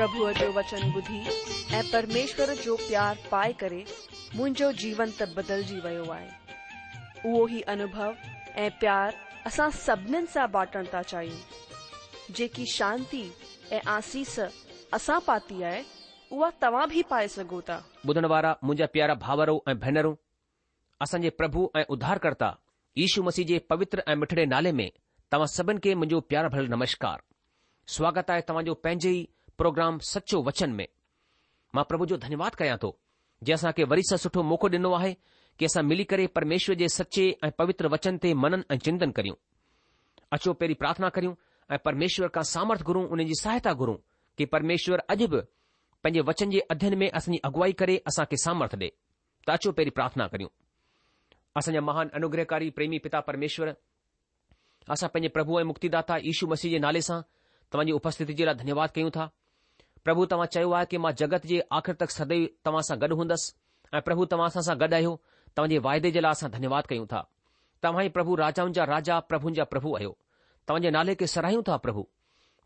प्रभुअ जो वचन ॿुधी ऐं परमेश्वर जो प्यारु पाए करे मुंहिंजो जीवन त बदलजी वियो आहे उहो ई अनुभव ऐं प्यारनि सां बटण था चाहियूं जेकी शांती पाती आहे उहा तव्हां बि पाए सघो था मुंहिंजा प्यारा भाउरो ऐं भेनरूं प्रभु ऐं उधार कर्ता मसीह जे पवित्र ऐं मिठड़े नाले में तव्हां सभिनि खे मुंहिंजो प्यारु भर नमस्कार स्वागत आहे तव्हांजो पंहिंजे ई प्रोग्राम सचो वचन में मां प्रभु जो धन्यवाद कयां थो जंहिं असांखे वरी सां सुठो मौको ॾिनो आहे कि असां मिली करे परमेश्वर जे सचे ऐं पवित्र वचन ते मनन ऐं चिंतन करियूं अचो पहिरीं प्रार्थना करियूं ऐं परमेश्वर खां सामर्थ घुरूं उन जी सहायता घुरूं कि परमेश्वर अॼु बि पंहिंजे वचन जे अध्यन में असांजी अगुवाई करे असांखे सामर्थ ॾे त अचो पहिरीं प्रार्थना करियूं असांजा महान अनुग्रहकारी प्रेमी पिता परमेश्वर असां पंहिंजे प्रभु ऐं मुक्तिदाता यशू मसीह जे नाले सां तव्हांजी उपस्थिति जे लाइ धन्यवाद कयूं था પ્રભુ તમા ચેવા કે માં જગત જી આખર તક સદેવ તમાસા ગડ હોંદસ એ પ્રભુ તમાસા સા ગડ આયો તમજે વાયદે જલાસા ધન્યવાદ કયુ તા તમહી પ્રભુ રાજાંજા રાજા પ્રભુંજા પ્રભુ આયો તમજે નાલે કે સરાહ્યું તા પ્રભુ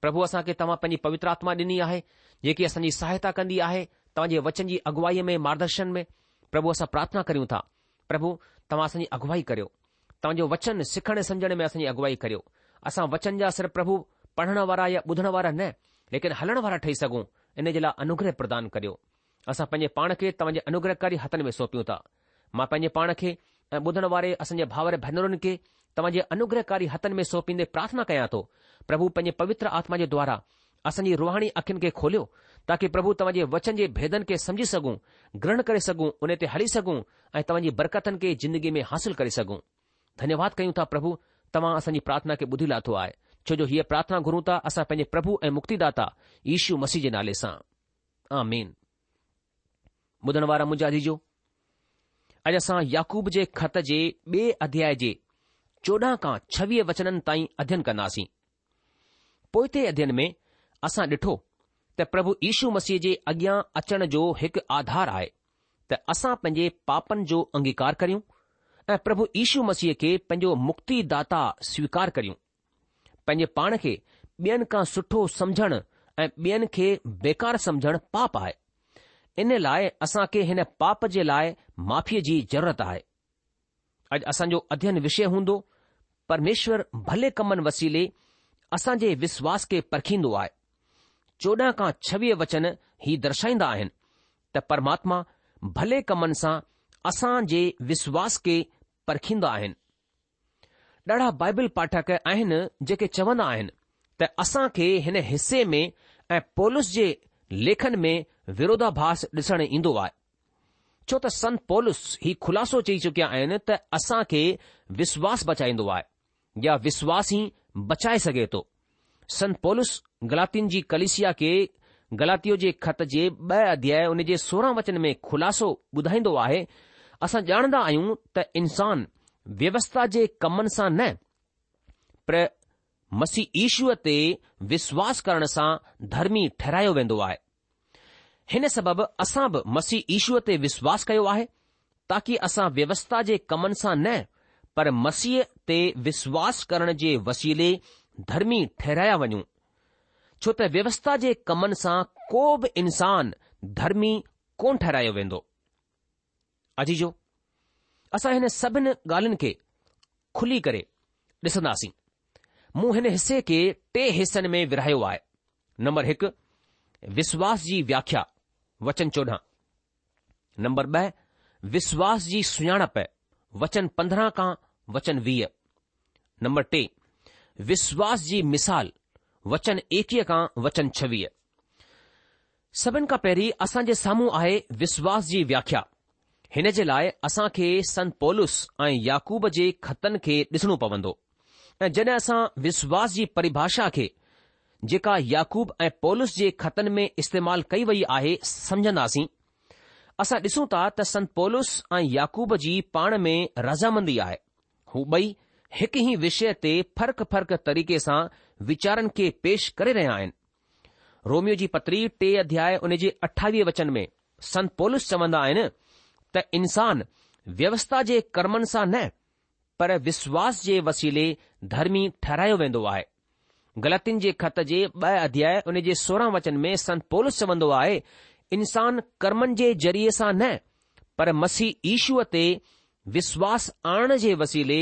પ્રભુ આસા કે તમા પની પવિત્ર આત્મા દિની આહે જે કે અસની સહાયતા કંદી આહે તમજે વચન જી અગવાઈ મે માર્ગદર્શન મે પ્રભુ આસા પ્રાર્થના કર્યુ તા પ્રભુ તમાસાની અગવાઈ કર્યો તંજો વચન સખણે સમજણે મે અસની અગવાઈ કર્યો આસા વચન જા સર પ્રભુ પઢણવારાય બુધણવારાને लेकिन हलण वारा ठही सघूं इन जे लाइ अनुग्रह प्रदान करियो असां पंहिंजे पाण खे तव्हांजे अनुग्रहकारी हथनि में सौंपियूं था मां पंहिंजे पाण खे ऐं ॿुधण वारे असांजे भाउर भेनरुनि खे तव्हांजे अनुग्रहकारी हथनि में सौंपीन्दे प्रार्थना कयां थो प्रभु पंहिंजे पवित्र आत्मा जे द्वारा असांजी रुहाणी अखियुनि खे खोलियो ताकी प्रभु तव्हां वचन जे भेदन खे सम्झी सघूं ग्रहण करे सघूं उन ते हली सघूं ऐं तव्हांजी बरकतनि खे जिंदगी में हासिल करे सघूं धन्यवाद कयूं था प्रभु तव्हां असांजी प्रार्थना खे ॿुधी लाथो आहे छो जो हीअ प्रार्थना घुरूं था असां पंहिंजे प्रभु ऐं मुक्तिदाता दाता यीशू मसीह जे नाले सां आमीन ॿुधण वारा मुंहिंजा अॼु असां याक़ूब जे ख़त जे ॿिए अध्याय जे चोॾहं खां छवीह वचननि ताईं अध्यन कंदासीं पोइ ते अध्यन में असां ॾिठो त प्रभु यीशू मसीह जे अॻियां अचण जो हिकु आधार आहे त असां पंहिंजे पापनि जो अंगीकार करियूं ऐं प्रभु यीशू मसीह खे पंहिंजो मुक्तिदाता स्वीकार करियूं पंहिंजे पाण खे ॿियनि खां सुठो समुझणु ऐं ॿियनि खे बेकार समुझणु पाप आहे इन लाइ असां खे हिन पाप जे लाइ माफ़ीअ जी ज़रूरत आहे अॼु असांजो अध्ययन विषय हूंदो परमेश्वर भले कमनि वसीले असां जे विश्वास खे परखींदो आहे चोॾहं खां छवीह वचन ही दर्शाईंदा आहिनि त परमात्मा भले कमनि सां असां जे विश्वास खे परखींदा आहिनि ॾाढा बाइबल पाठक आहिनि जेके चवंदा आहिनि त असां खे हिन हिसे में ऐं पोलस जे लेखन में विरोधाभास ॾिसण ईंदो आहे छो त संत पौलुस ही ख़ुलासो चई चुकिया आहिनि त असां खे विश्वास बचाईंदो आहे या विश्वास ई बचाए सघे थो संत पौलस गलातियुनि जी कलिसिया खे गलातियो जे ख़त जे ॿ अध्याय उन जे सोरहं वचन में खु़लासो ॿुधाईंदो आहे असां ॼाणंदा आहियूं त इंसान व्यवस्था जे कमनि सां न पर मसी ईशूअ ते विश्वास करण सां धर्मी ठहिरायो वेंदो आहे हिन सबबि असां बि मसीह ईशूअ ते विश्वासु कयो आहे ताकी असां व्यवस्था जे कमनि सां न पर मसीह ते विश्वासु करण जे वसीले धर्मी ठहिराया वञूं छो त व्यवस्था जे कमनि सां को बि इंसानु धर्मी कोन ठहिरायो वेंदो जो असां हिन सभिनि ॻाल्हिन खे खुली करे ॾिसंदासीं मूं हिन हिसे खे टे हिसनि में विरहायो आहे नंबर हिकु विश्वास जी व्याख्या वचन चोॾहां नंबर ब॒ विश्वास जी सुञाणप वचन पंद्रहं खां वचन वीह नम्बर टे विश्वास जी मिसाल वचन एकवीह खां वचन छवीह सभिनि खां पहिरीं असांजे साम्हूं आहे विश्वास जी व्याख्या हिन जे लाइ असां खे संत पोलुस ऐं याकूब जे ख़तनि खे ॾिसणो पवंदो ऐं जॾहिं असां विश्वास जी परिभाषा खे जेका याकूब ऐं पोलिसस जे ख़तनि में इस्तेमाल कई वई आहे समझंदासीं असां ॾिसूं था त संत पोलस ऐं याकूब जी पाण में रज़ामंदी आहे हू ॿई हिकु ई विषय ते फ़र्क फ़र्क़ तरीक़े सां वीचारनि खे पेश करे रहिया आहिनि रोमियो जी पत्री टे अध्याय उन जे अठावीह वचन में संत पोलस चवंदा आहिनि त इंसान व्यवस्था जे कर्मनि सां न पर विश्वास जे वसीले धर्मी ठहिरायो वेंदो आहे ग़लतियुनि जे ख़त जे ॿ अध्याय उन जे सोरहं वचन में संत पोलस चवंदो आहे इंसान कर्मनि जे ज़रिये सां न पर मसीह ईशूअ ते विश्वास आणण जे वसीले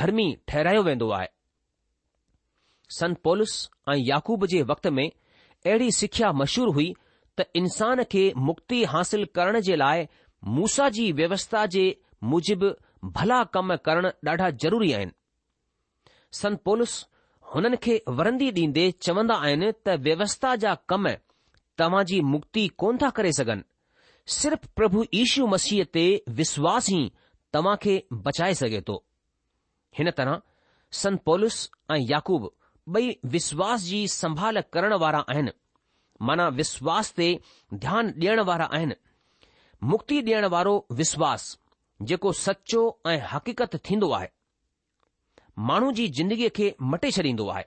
धर्मी ठहिरायो वेंदो आहे संत पोलस ऐं याकूब जे वक़्त में अहिड़ी सिख्या मशहूरु हुई त इंसान खे मुक्ति हासिल करण जे लाइ मूसा जी व्यवस्था जे मुजिबि भला कम करण ॾाढा ज़रूरी आहिनि संत पोलस हुननि खे वरंदी ॾींदे चवंदा आहिनि त व्यवस्था जा कम तव्हां जी मुक्ति कोन था करे सघनि सिर्फ़ प्रभु यीशू मसीह ते विश्वास ई तव्हां खे बचाए सघे थो हिन तरह संत पोलस ऐं याकूब ॿई विश्वास जी संभाल करण वारा आहिनि माना विश्वास ते ध्यानु ॾियण वारा आहिनि मुक्ति ॾियण वारो विश्वास जेको सचो ऐं हक़ीक़त थींदो आहे माण्हू जी जिंदगीअ खे मटे छॾींदो आहे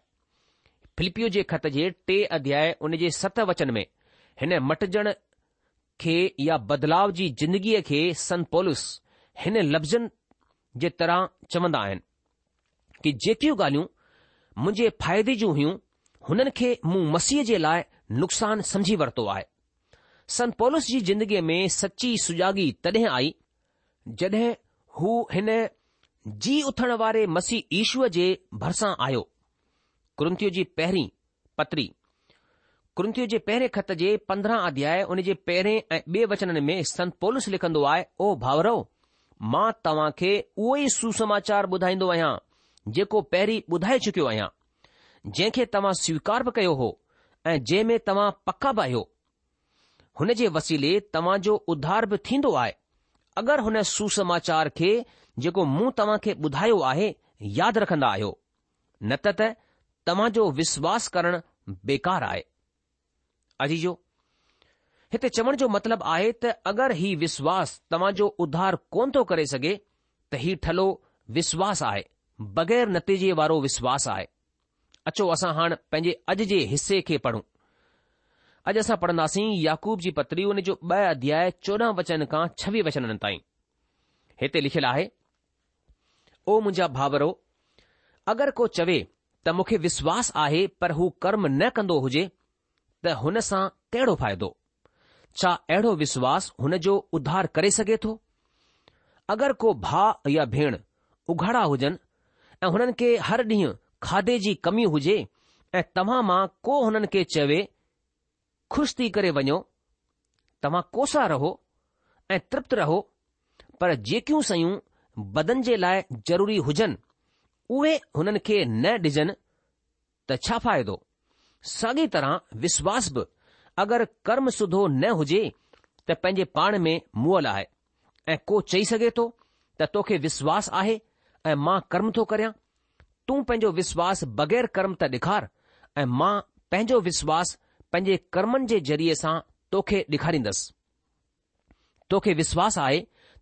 फिलिपियो जे ख़त जे टे अध्याय उन जे सत वचन में हिन मटजण खे या बदलाव जी जिंदगीअ खे सनपोलुस हिन लफ़्ज़नि जे तरह चवंदा आहिनि कि जेकियूं ॻाल्हियूं मुंहिंजे फ़ाइदे जूं हुयूं हुननि खे मूं मसीह जे लाइ नुक़सानु समुझी वरितो आहे सन पोलस जी जिंदगीअ में सची सुजाॻी तॾहिं आई जड॒हिं हू हिन जी उथण वारे मसीह ईश्वर जे भरिसां आयो कृंतीअ जी पहिरीं पत्री कृंतीअ जे पहिरें खत जे पंद्रहं अध्याय उन जे पहिरें ऐं बे वचननि में संत पोलस लिखंदो आहे ओ भावरव मां तव्हां खे उहो ई सुसमाचार ॿुधाईंदो आहियां जेको पहिरीं ॿुधाए चुकियो आहियां जंहिंखे तव्हां स्वीकार बि कयो हो ऐं जंहिं में तव्हां पका बि आहियो हुन जे वसीले तव्हांजो उधार बि थींदो आहे अगरि हुन सुसमाचार खे जेको मूं तव्हां खे ॿुधायो आहे यादि रखंदा आहियो न त तव्हांजो विश्वास करणु बेकार आहे अॼु हिते चवण जो मतिलबु आहे त अगरि हीउ विश्वासु तव्हांजो उधार कोन थो करे सघे त हीउ ठलो विश्वासु आहे बगै़र नतीजे वारो विश्वासु आहे अचो असां हाणे पंहिंजे अॼु जे हिस्से खे पढ़ूं अॼु असां पढ़ंदासीं याकूब जी पत्री हुन जो ॿ अध्याय चोॾहं वचन खां छवीह वचननि ताईं हिते लिखियलु आहे ओ मुंहिंजा भाउरो अगरि को चवे त मूंखे विश्वास आहे पर हू कर्म न कंदो हुजे त हुन सां कहिड़ो फ़ाइदो छा अहिड़ो विश्वासु हुन जो उधार करे सघे थो अगरि को भाउ या भेण उघाड़ा हुजनि ऐं हुननि खे हर ॾींहुं खाधे जी कमी हुजे ऐं तव्हां मां को हुननि खे चवे ख़ुशि थी करे वञो तव्हां कोसा रहो ऐं तृप्त रहो पर जेकियूं शयूं बदन जे लाइ ज़रूरी हुजनि उहे हुननि खे न ॾिजनि त छा फ़ाइदो साॻी तरह विश्वास बि अगरि कर्म सुधो न हुजे त पंहिंजे पाण में मुअल आहे ऐं को चई सघे थो त तोखे विश्वास आहे ऐं मां कर्म थो करियां तूं पंहिंजो विश्वास बग़ैर कर्म त ॾेखार ऐं मां पंहिंजो विश्वास पंहिंजे कर्मनि जे ज़रिये सां तोखे ॾेखारींदसि तोखे विश्वास आहे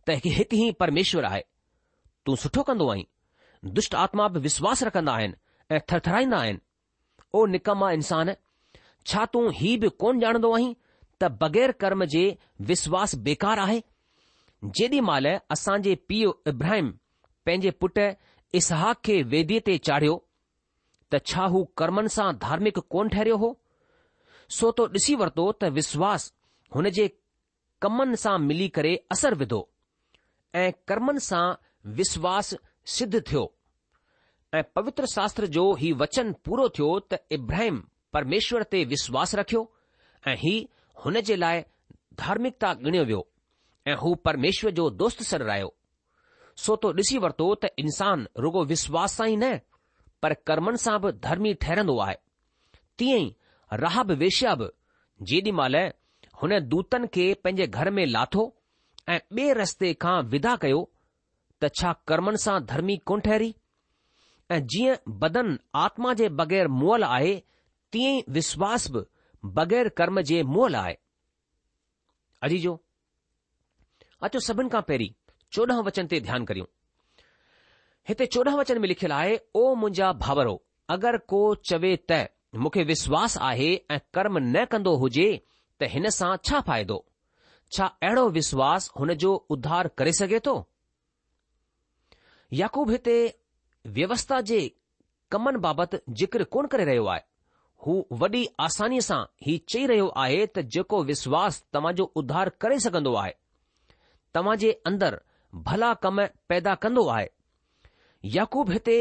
त हिकु ई परमेश्वर आहे तूं सुठो कंदो आहीं दुष्ट आत्मा बि विश्वास रखंदा आहिनि ऐं थरथराईंदा आहिनि ओ निकमा इंसान छा तूं ही बि कोन ॼाणंदो आहीं त बग़ैर कर्म जे विश्वास बेकार आहे जेॾी महिल असांजे पीउ इब्राहिम पंहिंजे पुटु इसहाक खे वेदीअ ते चाढ़ियो त छा हू कर्मनि सां धार्मिक कोन ठहिरियो हो सोतो ॾिसी वरितो त विश्वास हुन जे कर्मनि सां मिली करे असरु विधो ऐं कर्मनि सां विश्वासु सिद्ध थियो ऐं पवित्र शास्त्र जो ही वचन पूरो थियो त इब्राहिम परमेश्वर ते विश्वास रखियो ऐं ही हुन जे लाइ धार्मिकता गणियो वियो ऐं हू परमेश्वर जो दोस्त सर रहियो सोतो ॾिसी वरितो त इन्सानु रुगो विश्वास सां ई न पर कर्मनि सां बि धर्मी ठहिरंदो आहे तीअं ई राहब वेश्याब जेॾी महिल हुन दूतनि खे पंहिंजे घर में लाथो ऐं ॿिए रस्ते खां विदा कयो त छा कर्मनि सां धर्मी कोन ठहरी ऐं जीअं बदन आत्मा जे बग़ैर मुअल आहे तीअं ई विश्वास बि बग़ैर कर्म जे मुल आहे अजी जो अचो सभिनि खां पहिरीं चोॾहं वचन ते ध्यानु करियूं हिते चोॾहं वचन में लिखियलु आहे ओ मुंहिंजा भाउरो अगरि को चवे त विश्वास आहे ऐं कर्म न कंदो हुजे त हिन सां छा फ़ाइदो छा अहिड़ो विश्वासु हुन जो उधार करे सघे थो याकूब हिते व्यवस्था जे कमनि बाबति ज़िक्र कोन करे रहियो आहे हू वॾी आसानीअ सां हीउ चई रहियो आहे त जेको विश्वासु तव्हांजो उधार करे सघंदो आहे तव्हांजे अंदरि भला कम पैदा कंदो आहे याकूब हिते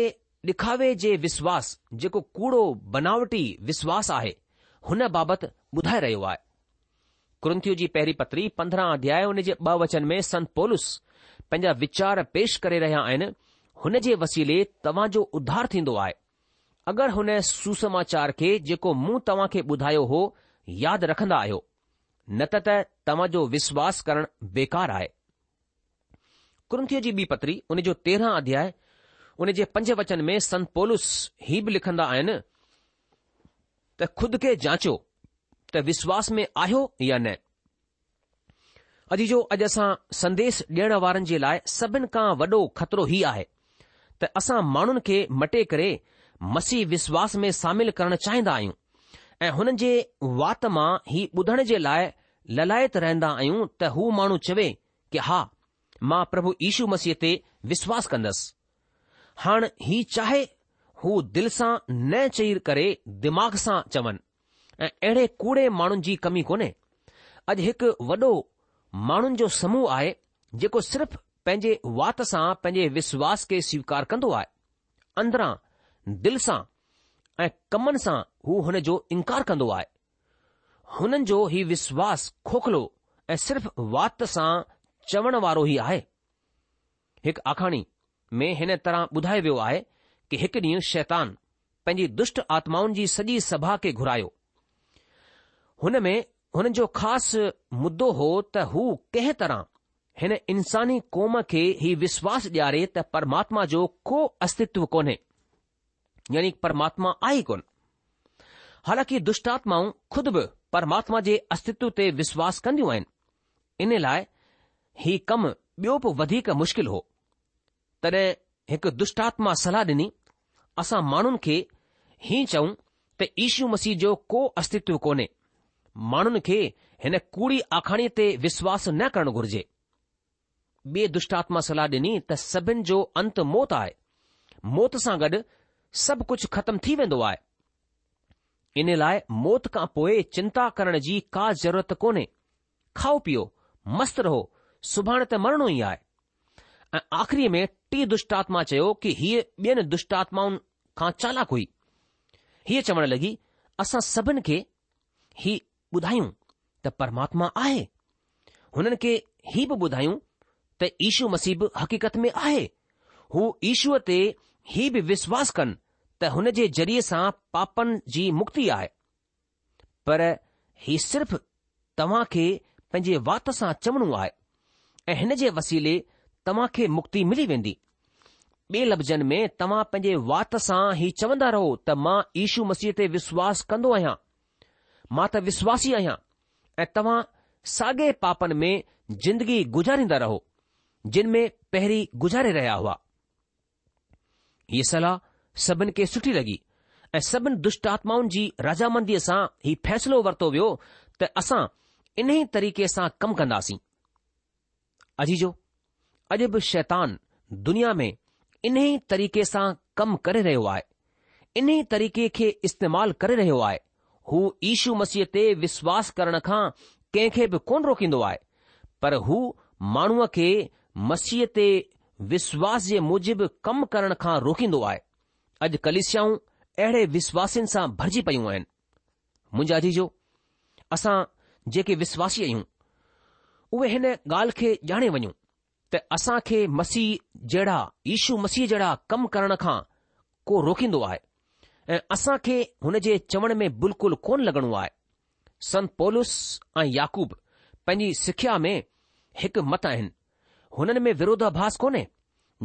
ॾिखावे जे विश्वास जेको कूड़ो बनावटी विश्वास आहे हुन बाबति ॿुधाए रहियो आहे क्रंथीअ जी पहिरीं पत्री पंद्रहं अध्याय हुन जे ॿ वचन में संत पोलिस पंहिंजा वीचार पेश करे रहिया आहिनि हुन जे वसीले तव्हां जो उधार थींदो आहे अगरि हुन सुसमाचार खे जेको मूं तव्हां खे ॿुधायो हो यादि रखंदा आहियो न त तव्हां जो विश्वास करणु बेकार आहे क्रंथीअ जी ॿी पत्री हुन जो तेरहं अध्याय उन जे पंज वचन में संत पोलुस ही बि लिखंदा आहिनि त खुद खे जांचो त विश्वास में आहियो या न अॼु जो अॼु असां संदेस ॾियण वारनि जे लाइ सभिनि खां वॾो खतरो ई आहे त असां माण्हुनि खे मटे करे मसीह विश्वास में शामिल करणु चाहींदा आहियूं ऐं हुननि जे वात मां ही ॿुधण जे लाइ ललायत रहंदा आहियूं त हू माण्हू चवे कि हा मां प्रभु यीशू मसीह ते विश्वास कंदसि हाणे ही चाहे हू दिल सां न चई करे दिमाग़ सां चवनि ऐं अहिड़े कूड़े माण्हुनि जी कमी कोन्हे अॼु हिकु वॾो माण्हुनि जो समूह आहे जेको सिर्फ़ पंहिंजे वात सां पंहिंजे विश्वास खे स्वीकार कंदो आहे अंदरां दिल सां ऐं कमनि सां हू हुन जो इनकार कंदो आहे हुननि जो ही विश्वास खोखलो ऐं सिर्फ़ वात सां चवण वारो ई आहे हिकु आखाणी મે હેને طرح બુધાય વયો આય કે હકની શૈતાન પંજી દુષ્ટ આત્માઓં જી સજી સભા કે ઘરાયો હનમે હન જો ખાસ મુદ્દો હોત હુ કે તરહ હેને ઇન્સાની કોમકે હી વિશ્વાસ જારે ત પરમાત્મા જો કો અસ્તિત્વ કોને યાની પરમાત્મા આય કોન હાલાકી દુષ્ટ આત્માઓ ખુદ પરમાત્મા જે અસ્તિત્વ તે વિશ્વાસ કરદ્યુ એન ઇને લાય હી કમ બયો પ વધીક મુશ્કિલ હો तॾहिं हिकु दुष्टात्मा सलाह ॾिनी असां माण्हुनि खे हीउ चऊं त ईशू मसीह जो को अस्तित्व कोन्हे माण्हुनि खे हिन कूड़ी आखाणीअ ते विश्वास न करणु घुर्जे ॿिए दुष्टात्मा सलाह ॾिनी त सभिनि जो अंत मौत आहे मौत सां गॾु सभु कुझु ख़त्म थी वेंदो आहे इन लाइ मौत खां पोइ चिंता करण जी का ज़रूरत कोन्हे खाओ पीओ मस्तु रहो सुभाणे त मरणो ई आहे અખરી મેં ટી દુષ્ટાત્મા છે કે હી બેન દુષ્ટાત્માઓ કાંચાલા કોઈ હી ચવણ લગી આસા સબન કે હી બુધાયું ત પરમાત્મા આય હનન કે હી બુધાયું ત ઈશુ મસીબ હકીકત મે આય હો ઈશુતે હી બિ વિશ્વાસ કર ત હનજે જરીસા પાપન જી મુક્તિ આય પર હી સિર્ફ તમા કે પંજે વાત સા ચવણુ આય હનજે વસીલે तव्हां खे मुक्ति मिली वेंदी ॿिए लफ़्ज़नि में तव्हां पंहिंजे वात सां ई चवंदा रहो त मां ईशू मसीह ते विश्वास कंदो आहियां मां त विश्वासी आहियां ऐं तव्हां साॻे पापनि में ज़िंदगी गुज़ारींदा रहो जिन में पहिरीं गुज़ारे रहिया हुआ हीअ सलाह सभिनि खे सुठी लॻी ऐं सभिनि आत्माउनि जी रजामंदीअ सां ही फ़ैसिलो वरितो वियो त असां इन ई तरीक़े सां कमु कंदासीं अजीजो अॼु बि शैतान दुनिया में इन ई तरीक़े सां कमु करे रहियो आहे इन ई तरीक़े खे इस्तेमालु करे रहियो आहे हू ईशू मसीह ते विश्वास करण खां कंहिंखे बि कोन रोकींदो आहे पर हू माण्हूअ खे मसीह ते विश्वास जे मूजिबि कमु करण खां रोकींदो आहे अॼु कलिस्याऊं अहिड़े विश्वासिन सां भरिजी पयूं आहिनि मुंहिंजा जी जो असां जेके विश्वासी आहियूं उहे हिन ॻाल्हि खे ॼाणे वञूं त असां खे मसीह जहिड़ा ईशू मसीह जहिड़ा कम करण खां को रोकींदो आहे ऐं असां खे हुन जे चवण में बिल्कुलु कोन लॻणो आहे संत पौलुस ऐं याकूब पंहिंजी सिख्या में हिकु मत आहिनि हुननि में विरोधाभास कोन्हे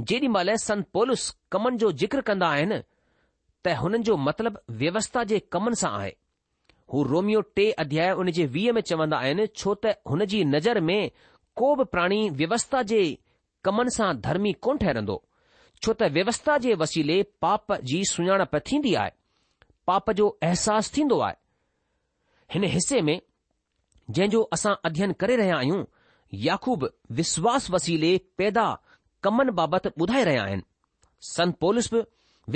जेॾी महिल संत पौलस कमनि जो जिक्र कंदा आहिनि त हुननि जो मतिलबु व्यवस्था जे कमनि सां आहे हू रोमियो टे अध्याय हुन जे वीह में चवंदा आहिनि छो त हुन जी नज़र में को बि प्राणी व्यवस्था जे कमनि सां धर्मी कोन ठहिरंदो छो त व्यवस्था जे वसीले पाप जी सुञाणप थींदी आहे पाप जो अहसासु थींदो आहे हिन हिसे में जंहिं जो असां अध्ययन करे रहिया आहियूं याखूब विश्वास वसीले पैदा कमनि बाबति ॿुधाए रहिया आहिनि संत पोलिस बि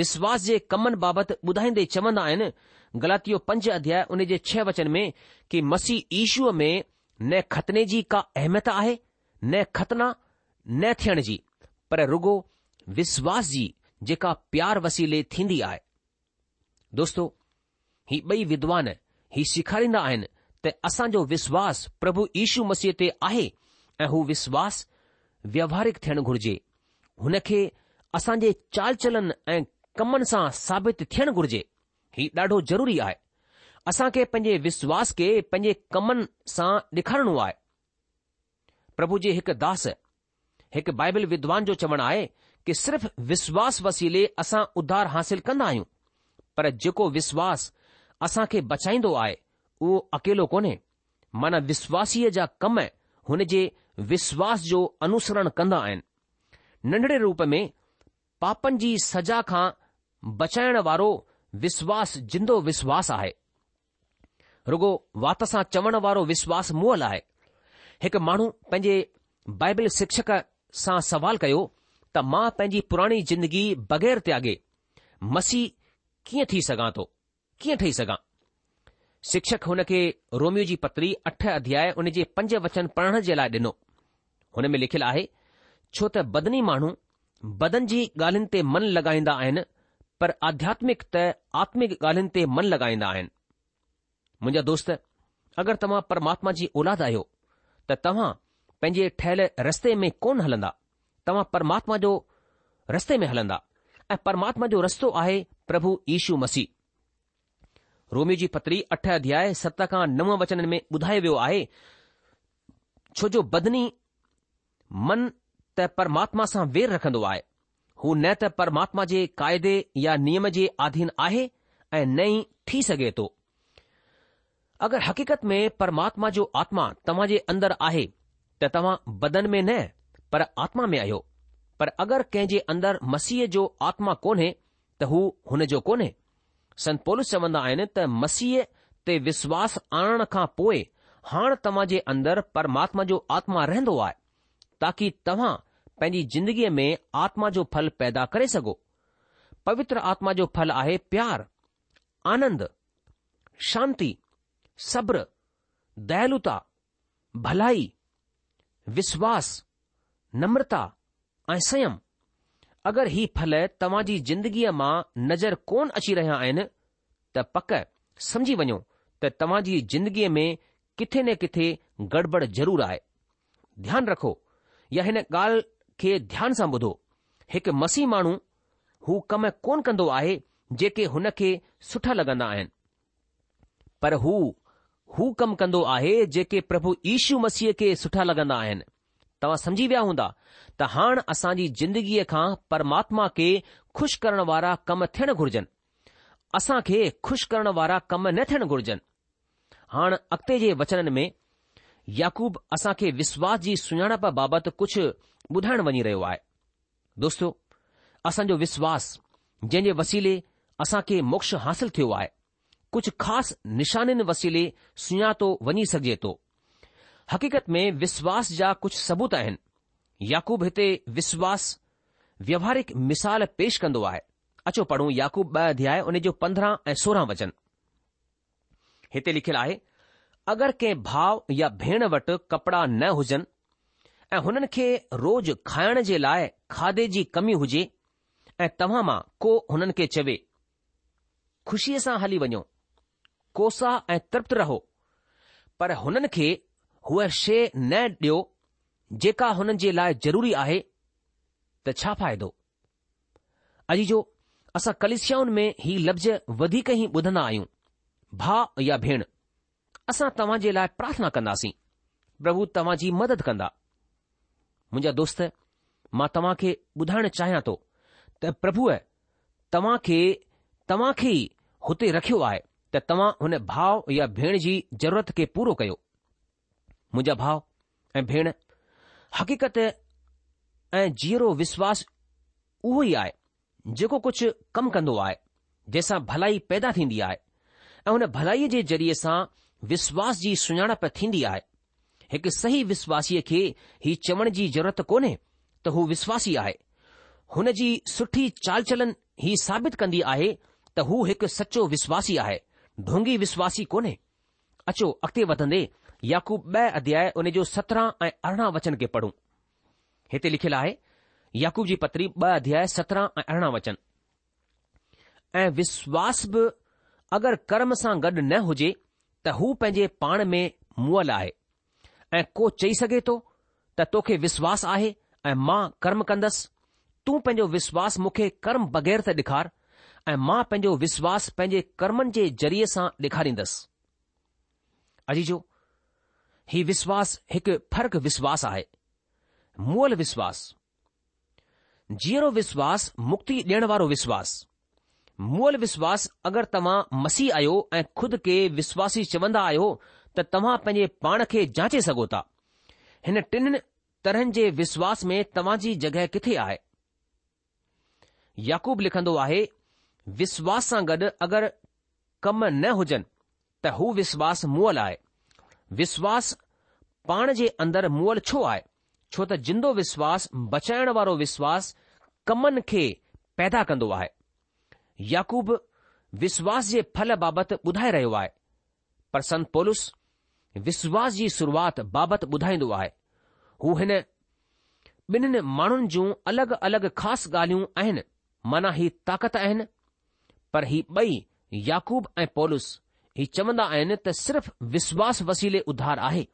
विश्वास जे कमनि बाबति ॿुधाईंदे चवंदा आहिनि ग़लातियो पंज अध्याय उन जे छह वचन में कि मसीह ईशूअ में न ख़तने जी का अहमियत आहे न ख़तना न थियण जी पर रुगो विश्वास जी जेका प्यार वसीले थींदी आहे दोस्तो ही ॿई विद्वान हीउ सेखारींदा आहिनि त असांजो विश्वास प्रभु यीशु मसीह ते आहे ऐं हू विश्वासु व्यवहारिक थियणु घुरिजे हुन खे असांजे चाल चलन ऐं कमनि सां साबित थियणु घुरिजे ही ॾाढो ज़रूरी आहे असां खे पंहिंजे विश्वास खे पंहिंजे कमनि सां ॾेखारणो आहे प्रभु जे हिकु दास हिकु बाइबल विद्वान जो चवणु आहे कि सिर्फ़ु विश्वास वसीले असां उधार हासिल कंदा आहियूं पर जेको विश्वास असां खे बचाईंदो आहे उहो अकेलो कोन्हे माना विश्वासीअ जा कम हुन जे विश्वास जो अनुसरण कंदा आहिनि नंढड़े रूप में पापनि जी सजा खां बचाइण वारो विश्वास जिंदो विश्वास आहे रुगो वात सां चवण वारो विश्वास मुअल आहे हिकु माण्हू पंहिंजे बाइबिल शिक्षक सां सवाल कयो त मां पंहिंजी पुराणी जिंदगी बगै़र त्यागे मसीह कीअं थी सघां थो कीअं ठही सघां शिक्षक हुन खे रोमियो जी पतरी अठ अध्याय हुन जे पंज वचन पढ़ण जे लाइ ॾिनो हुन में लिखियलु आहे छो त बदनी माण्हू बदन जी ॻाल्हियुनि ते मन लॻाईंदा आहिनि पर आध्यात्मिक त आत्मिक ॻाल्हियुनि ते मन लॻाईंदा आहिनि मुंहिंजा दोस्त अगरि तव्हां परमात्मा जी औलाद आहियो त तव्हां पंहिंजे ठहियल रस्ते में कोन हलंदा तव्हां परमात्मा जो रस्ते में हलंदा ऐं परमात्मा जो रस्तो आहे प्रभु यीशू मसीह रोमी जी पत्री अठ अध्याय सत खां नव वचन में ॿुधायो वियो आहे छो जो बदनी मन त परमात्मा सां वेर रखंदो आहे हू न त परमात्मा जे क़ाइदे या नियम जे आधीन आहे ऐं न ई थी सघे थो अगरि हक़ीक़त में परमात्मा जो आत्मा जे अंदरि आहे त तव्हां बदन में न पर आत्मा में आहियो पर अगरि कंहिं जे अंदरि मसीह जो आत्मा कोन्हे त हू हुन जो कोन्हे संतोल चवन्दा आहिनि त मसीह ते विश्वास आनण खां पोइ हाणे तव्हां जे अंदरि परमात्मा जो आत्मा रहन्दो आहे ताकी तव्हां पंहिंजी ज़िंदगीअ में आत्मा जो फल पैदा करे सघो पवित्र आत्मा जो फल आहे प्यार आनंद शांती सब्र दयालुता भलाई विश्वास नम्रता ऐं संयम अगरि हीउ फल तव्हां जी ज़िंदगीअ मां नज़र कोन अची रहिया आहिनि त पक समझी वञो त तव्हां जी ज़िंदगीअ में किथे न किथे गड़बड़ ज़रूरु आहे ध्यानु रखो या हिन ॻाल्हि खे ध्यान सां ॿुधो हिकु मसीह माण्हू हू कम कोन कंदो आहे जेके हुन खे सुठा लॻंदा आहिनि पर हू हू कमु कंदो आहे जेके प्रभु ईशू मसीह खे सुठा लॻंदा आहिनि तव्हां सम्झी विया हूंदा त हाणे असांजी ज़िंदगीअ खां परमात्मा खे खु़शि करणु वारा कमु थियणु घुर्जनि असां खे खु़शि करणु वारा कम न थियणु घुर्जनि हाणे अॻिते जे वचन में याकूब असां खे विश्वास जी सुञाणप बाबति कुझु ॿुधाइण वञी रहियो आहे दोस्तो असांजो विश्वासु जंहिं जे वसीले असांखे मोक्ष हासिलु थियो आहे कुझु ख़ासि निशाननि वसीले सुञातो वञी सघिजे थो हक़ीक़त में विश्वास जा कुझु सबूत आहिनि याकूब हिते विश्वास व्यवहारिक मिसाल पेश कंदो आहे अचो पढ़ूं याकूब ॿ अध्याय हुन जो पंद्रहं ऐं सोरहं वचन हिते लिखियलु आहे अगरि कंहिं भाउ या भेण वटि कपिड़ा न हुजनि ऐं हुननि खे रोज़ खाइण जे लाइ खाधे जी कमी हुजे ऐं तव्हां मां को हुननि खे चवे ख़ुशीअ सां हली वञो कोसा ऐं तृप्त रहो पर हुननि खे हूअ शइ न ॾियो जेका हुननि जे लाइ ज़रूरी आहे त छा फ़ाइदो अॼु जो असां कलिशियाउनि में ही लफ़्ज़ वधीक ई ॿुधंदा आहियूं भाउ या भेण असां तव्हां जे लाइ प्रार्थना कंदासीं प्रभु तव्हां जी मदद कंदा मुंहिंजा दोस्त मां तव्हां खे ॿुधाइणु चाहियां थो त प्रभुअ तव्हां खे तव्हां खे ई हुते रखियो आहे त तव्हां हुन भाउ या भेण जी ज़रूरत खे पूरो कयो मुंहिंजा भाउ ऐं भेण हक़ीक़त ऐं जीअरो विश्वास उहो ई आहे जेको कुझु कमु कंदो आहे जंहिंसां भलाई पैदा थींदी आहे ऐं हुन भलाईअ जे ज़रिये सां विश्वास जी सुञाणप थींदी आहे हिकु सही विश्वासीअ खे ही चवण जी ज़रूरत कोन्हे त हू विश्वासी आहे हुन जी सुठी चालचलन ही साबित कंदी आहे त हू हिकु सचो विश्वासी आहे ढोंगी विश्वासी कोन्हे अचो अॻिते वधंदे याकूब ब॒ अध्याय उन जो सत्रहं ऐं अरिड़हं वचन खे पढ़ूं हिते लिखियलु आहे याकूब जी पत्री ब॒ अध्याय सत्रहं ऐं अरिड़हं वचन ऐं विश्वास बि अगरि कर्म सां गॾु न हुजे त हू पंहिंजे पाण में मुअल आहे ऐं को चई सघे थो त तोखे विश्वास आहे ऐं मां कर्म कंदसि तूं पंहिंजो विश्वास मूंखे कर्म बग़ैर त ॾेखार ऐं मां पंहिंजो विश्वास पंहिंजे कर्मनि जे ज़रिए सां ॾेखारींदसि अजीजो हीउ विश्वास हिकु फ़र्क़ विश्वास आहे मूल विश्वास जीअरो विश्वास मुक्ति ॾियण वारो विश्वास मूल विश्वास अगरि तव्हां मसीह आहियो ऐं खुद खे विश्वासी चवंदा आहियो त तव्हां पंहिंजे पाण खे जांचे सघो था हिन टिनि तरहनि जे विश्वास में तव्हां जी जॻहि किथे आहे याकूब लिखंदो आहे विश्वास सां गॾु अगरि कमु न हुजनि त हू विश्वास मुअल आहे विश्वास पाण जे अंदरि मुअल छो आहे छो त जिंदो विश्वासु बचाइण वारो विश्वासु कमनि खे पैदा कंदो आहे याकूब विश्वास जे फल बाबति ॿुधाए रहियो आहे पर संत पोलस विश्वास जी शुरुआति बाबति ॿुधाईंदो आहे हू हिन ॿिन्हिनि माण्हुनि जूं अलॻि अलॻि ख़ासि ॻाल्हियूं आहिनि मना ही ताक़त आहिनि पर ही ॿई याकूब ऐं पोलुस हीउ चवंदा आहिनि त सिर्फ़ु विश्वासु वसीले उधार आहे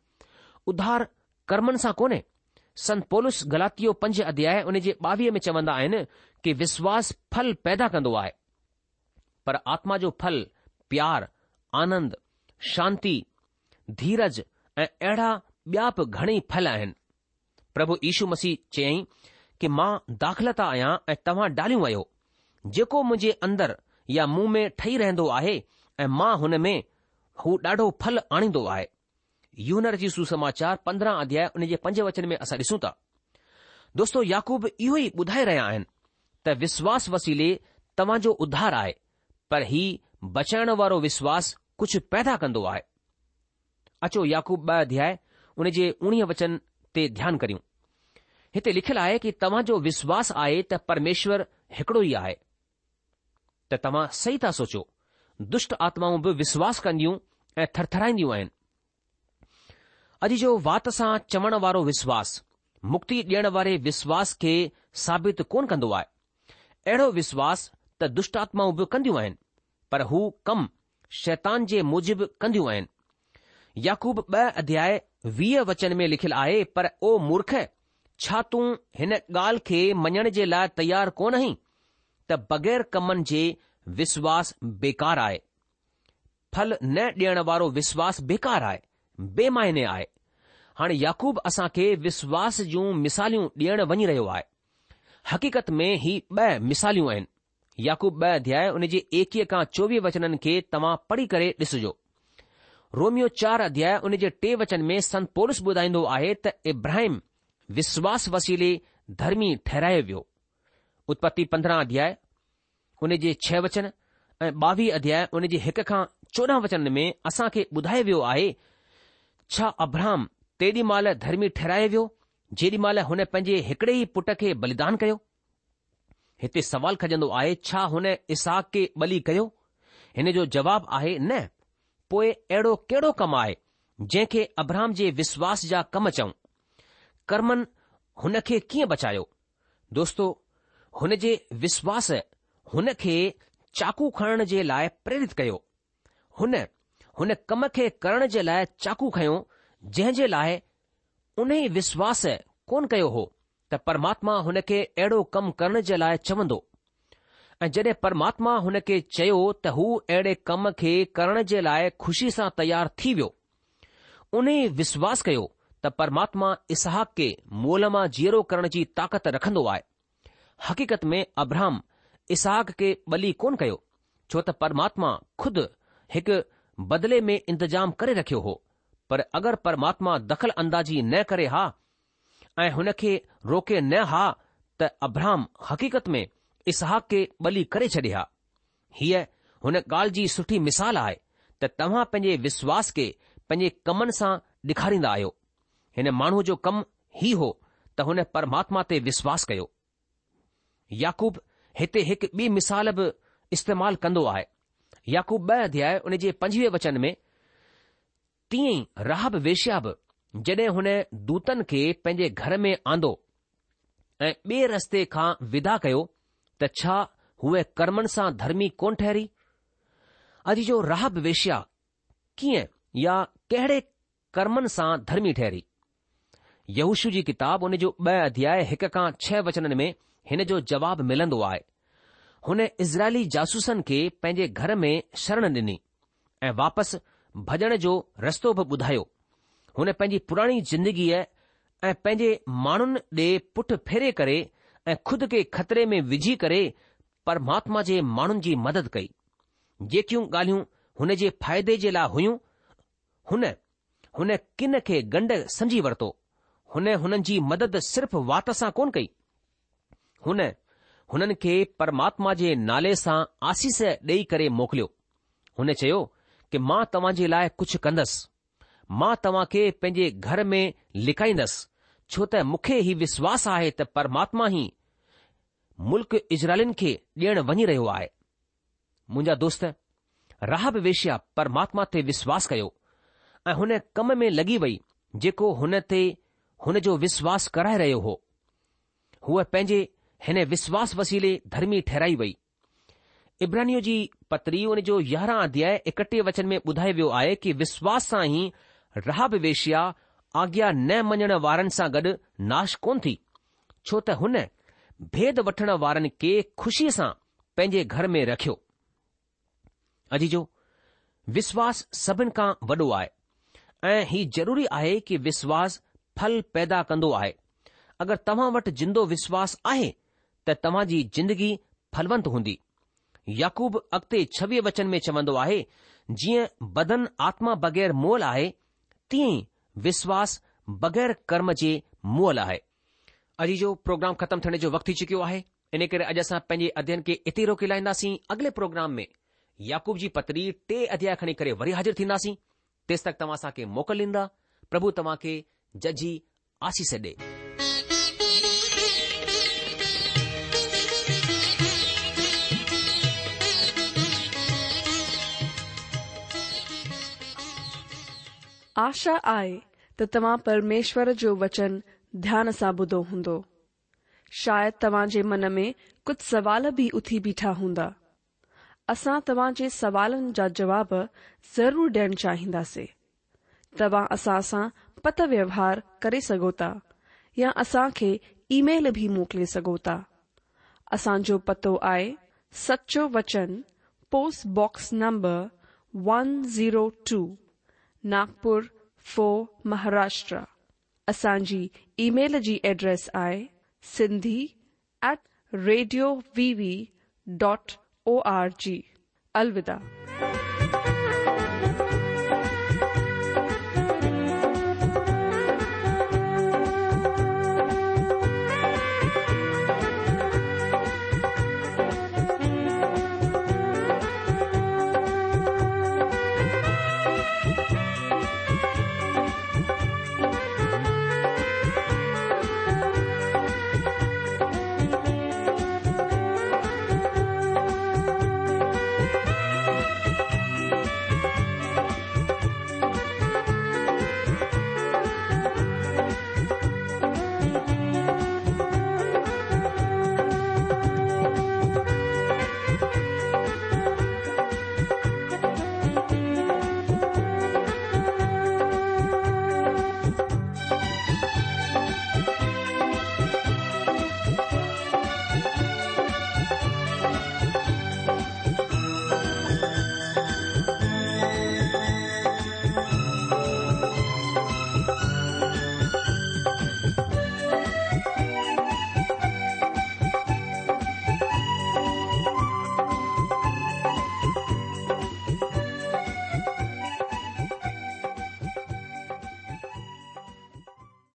उधार कर्मनि सां कोन्हे संत पोलुस गलाती पंज अध्याय उन जे ॿावीह में चवंदा आहिनि कि विश्वासु फल पैदा कन्दो आहे पर आत्मा जो फल प्यार आनंद शांती धीरज ऐं अहिड़ा ॿिया बि घणेई फल आहिनि प्रभु यीशु मसीह चयई कि मां दाख़िला आहियां ऐं तव्हां डालियो वियो जेको या मुंह में ठही रहंदो आहे ऐं मां हुन में हू ॾाढो फल आणींदो आहे यूनर जी सुसमाचार पंद्रहं अध्याय उन जे पंज वचन में असां ॾिसूं था दोस्तो याकूब इहो ई ॿुधाए रहिया आहिनि त विश्वास वसीले तव्हांजो उधार आहे पर ही बचाइण वारो विश्वास कुझु पैदा कंदो आहे अचो याकूब ॿ अध्याय उन जे उणिवीह वचन ते ध्यानु करियूं हिते लिखियलु आहे कि तव्हांजो विश्वास आहे त परमेश्वर हिकड़ो ई आहे त तव्हां सही था सोचो दुष्ट आत्माऊं बि विश्वास कंदियूं ऐं थरथराईंदियूं आहिनि अॼु जो वात सां चवण वारो विश्वास मुक्ति ॾियण वारे विश्वास खे साबित कोन कंदो आहे अहिड़ो विश्वास त दुष्ट आत्माऊं बि कंदियूं आहिनि पर हू कम शैतान जे मूजिबि कंदियूं आहिनि याकूब ॿ अध्याय वीह वचन में लिखियलु आहे पर ओ मूर्ख छा तूं हिन ॻाल्हि खे मञण जे लाइ तयारु कोन आहीं त बग़ैर कमनि जे विश्वास बेकार आहे फल न ॾियण वारो विश्वास बेकार आहे बेमाइने आहे हाणे याकूब असां खे विश्वास जूं मिसालियूं ॾियण वञी रहियो आहे हक़ीक़त में ही ॿ मिसालियूं आहिनि याकूब ॿ अध्याय उन जे एकवीह खां चोवीह वचननि खे तव्हां पढ़ी करे ॾिसजो रोमियो चार अध्याय उन जे टे वचन में संत पोलिस ॿुधाईंदो आहे त इब्राहिम विश्वास वसीले धर्मी ठहिरायो वियो उत्पत्ति पंद्रहं अध्याय उन जे छह वचन ऐं ॿावीह अध्याय उन जे हिक खां चोॾहं वचन में असां खे ॿुधाए वियो आहे छा तेदी तेॾी महिल धर्मी ठहिराए वियो जेॾी महिल हुन पंहिंजे हिकड़े ई पुट खे बलिदान कयो हिते सवाल खजंदो आहे छा हुन इसाक खे बली कयो हिन जो जवाबु आहे न पोइ अहिड़ो कहिड़ो कमु आहे जंहिंखे अब्राहम जे विश्वास जा कम चऊं कर्मन हुन खे कीअं बचायो दोस्तो हुन जे विश्वास हुन खे चाकू खणण जे लाइ प्रेरित कयो हुन हुन कम खे करण जे लाइ चाकू खयो जंहिं जे लाइ उन ई विश्वासु कोन कयो हो त परमात्मा हुन खे अहिड़ो कमु करण जे लाइ चवंदो ऐं जॾहिं परमात्मा हुन खे चयो त हू अहिड़े कम खे करण जे लाइ खु़शी सां तयार थी वियो उन ई विश्वासु कयो त परमात्मा इसहाक खे मोल मां जीअरो करण जी ताक़त रखंदो आहे हक़ीक़त में अब्रह्म इसाक खे बली कोन कयो छो त परमात्मा खुद हिकु बदिले में इंतजाम करे रखियो हो पर अगरि परमात्मा दख़ल अंदाज़ी न करे हा ऐं हुन खे रोके न हा त अब्रह्म हक़ीक़त में इसाक खे बली करे छॾे हा हीअ हुन ॻाल्हि जी सुठी मिसाल आहे त तव्हां पंहिंजे विश्वास खे पंहिंजे कमनि सां ॾेखारींदा आहियो हिन माण्हूअ जो कमु ई हो त हुन परमात्मा ते विश्वास कयो याकूब हिते हिकु ॿी मिसाल बि इस्तेमालु कंदो आहे याकूब ॿ अध्याय उन जे पंजवीह वचन में तीअं ई राहब वेशिया बि जॾहिं हुन दूतन खे पंहिंजे घर में आंदो ऐं ॿिए रस्ते खां विदा कयो त छा उहे कर्मनि सां धर्मी कोन ठहिरी अॼ जो राहब वेशया कीअं या कहिड़े कर्मनि सां धर्मी ठहिरी यूशू जी किताबु उन जो ॿ अध्याय हिक खां छह में हिन जो जवाबु मिलन्दो आहे हुन इज़राइली जासूसनि खे पंहिंजे घर में शरण डि॒नी ऐ वापसि भॼण जो रस्तो बि ॿुधायो हुन पंहिंजी पुराणी ज़िंदगीअ ऐं पंहिंजे माण्हुनि ॾे पुठि फेरे करे ऐं खुद के खतरे में विझी करे परमात्मा जे माण्हुनि जी मदद कई जेकियूं गाल्हियूं हुन जे फ़ाइदे जे लाइ हुइयूं हुन किन खे ॻंढ सम्झी वरितो हुननि जी मदद सिर्फ़ वात सां कोन्ह कई हुन हुननि खे परमात्मा जे नाले सां आसीस ॾेई करे मोकिलियो हुन चयो कि मां तव्हां जे लाइ कुझु कंदसि मां तव्हां खे पंहिंजे घर में लिकाईंदसि छो त मूंखे ई विश्वास आहे त परमात्मा ई मुल्क इजरायलिन खे ॾियणु वञी रहियो आहे मुंहिंजा दोस्त राहब वेशिया परमात्मा ते विश्वास कयो ऐं हुन कम में लॻी वई जेको हुन ते हुन जो विश्वास कराए रहियो हो हूअ पंहिंजे हिन विश्वास वसीले धर्मी ठहिराई वई इब्राहिनिय जी पत्री हुन जो यारहां अध्याय एकटे वचन में ॿुधायो वियो आहे कि विश्वास सां ई राह वेशिया आज्ञा न मञण वारनि सां गॾु नाश कोन थी छो त हुन भेद वठणु वारनि खे खु़शीअ सां पंहिंजे घर में रखियो अजी विश्वास सभिनि खां वॾो आहे ऐ ही ज़रूरी आहे कि विश्वास फल पैदा कन्दो आहे अगरि तव्हां वटि जिंदो आहे त तव्हां जी ज़िंदगी फलवंत हूंदी याकूब अॻिते छवीह वचन में चवंदो आहे जीअं बदन आत्मा बग़ैर मोल आहे तीअं विश्वास विश्वासु बगै़र कर्म जे मोल आहे अॼु जो प्रोग्राम ख़तमु थियण जो वक़्तु थी चुकियो आहे इन करे अॼु असां पंहिंजे अध्ययन खे एतिरी रोके लाहींदासीं अॻिले प्रोग्राम में याकूब जी पतरी टे अध्याय खणी करे वरी हाज़िर थींदासीं तेसि तक तव्हां असांखे मोकल ॾींदा प्रभु तव्हां खे जजी आसीस ॾे आशा आहे त तव्हां परमेश्वर जो वचन ध्यान सां ॿुधो हूंदो शायदि तव्हां मन में कुछ सवाल भी उथी बीठा हुंदा असां तव्हां जे जा जवाब ज़रूर डि॒यण चाहिंदासीं तव्हां असां सां पत व्यवहार करे सघो या असां खे ईमेल बि मोकिले सघो था असांजो पतो आहे वचन post box number one zero two Nagpur फो महाराष्ट्र असल ईमेल एड्रेस आहे Sindhi at radio VV dot O R G अलविदा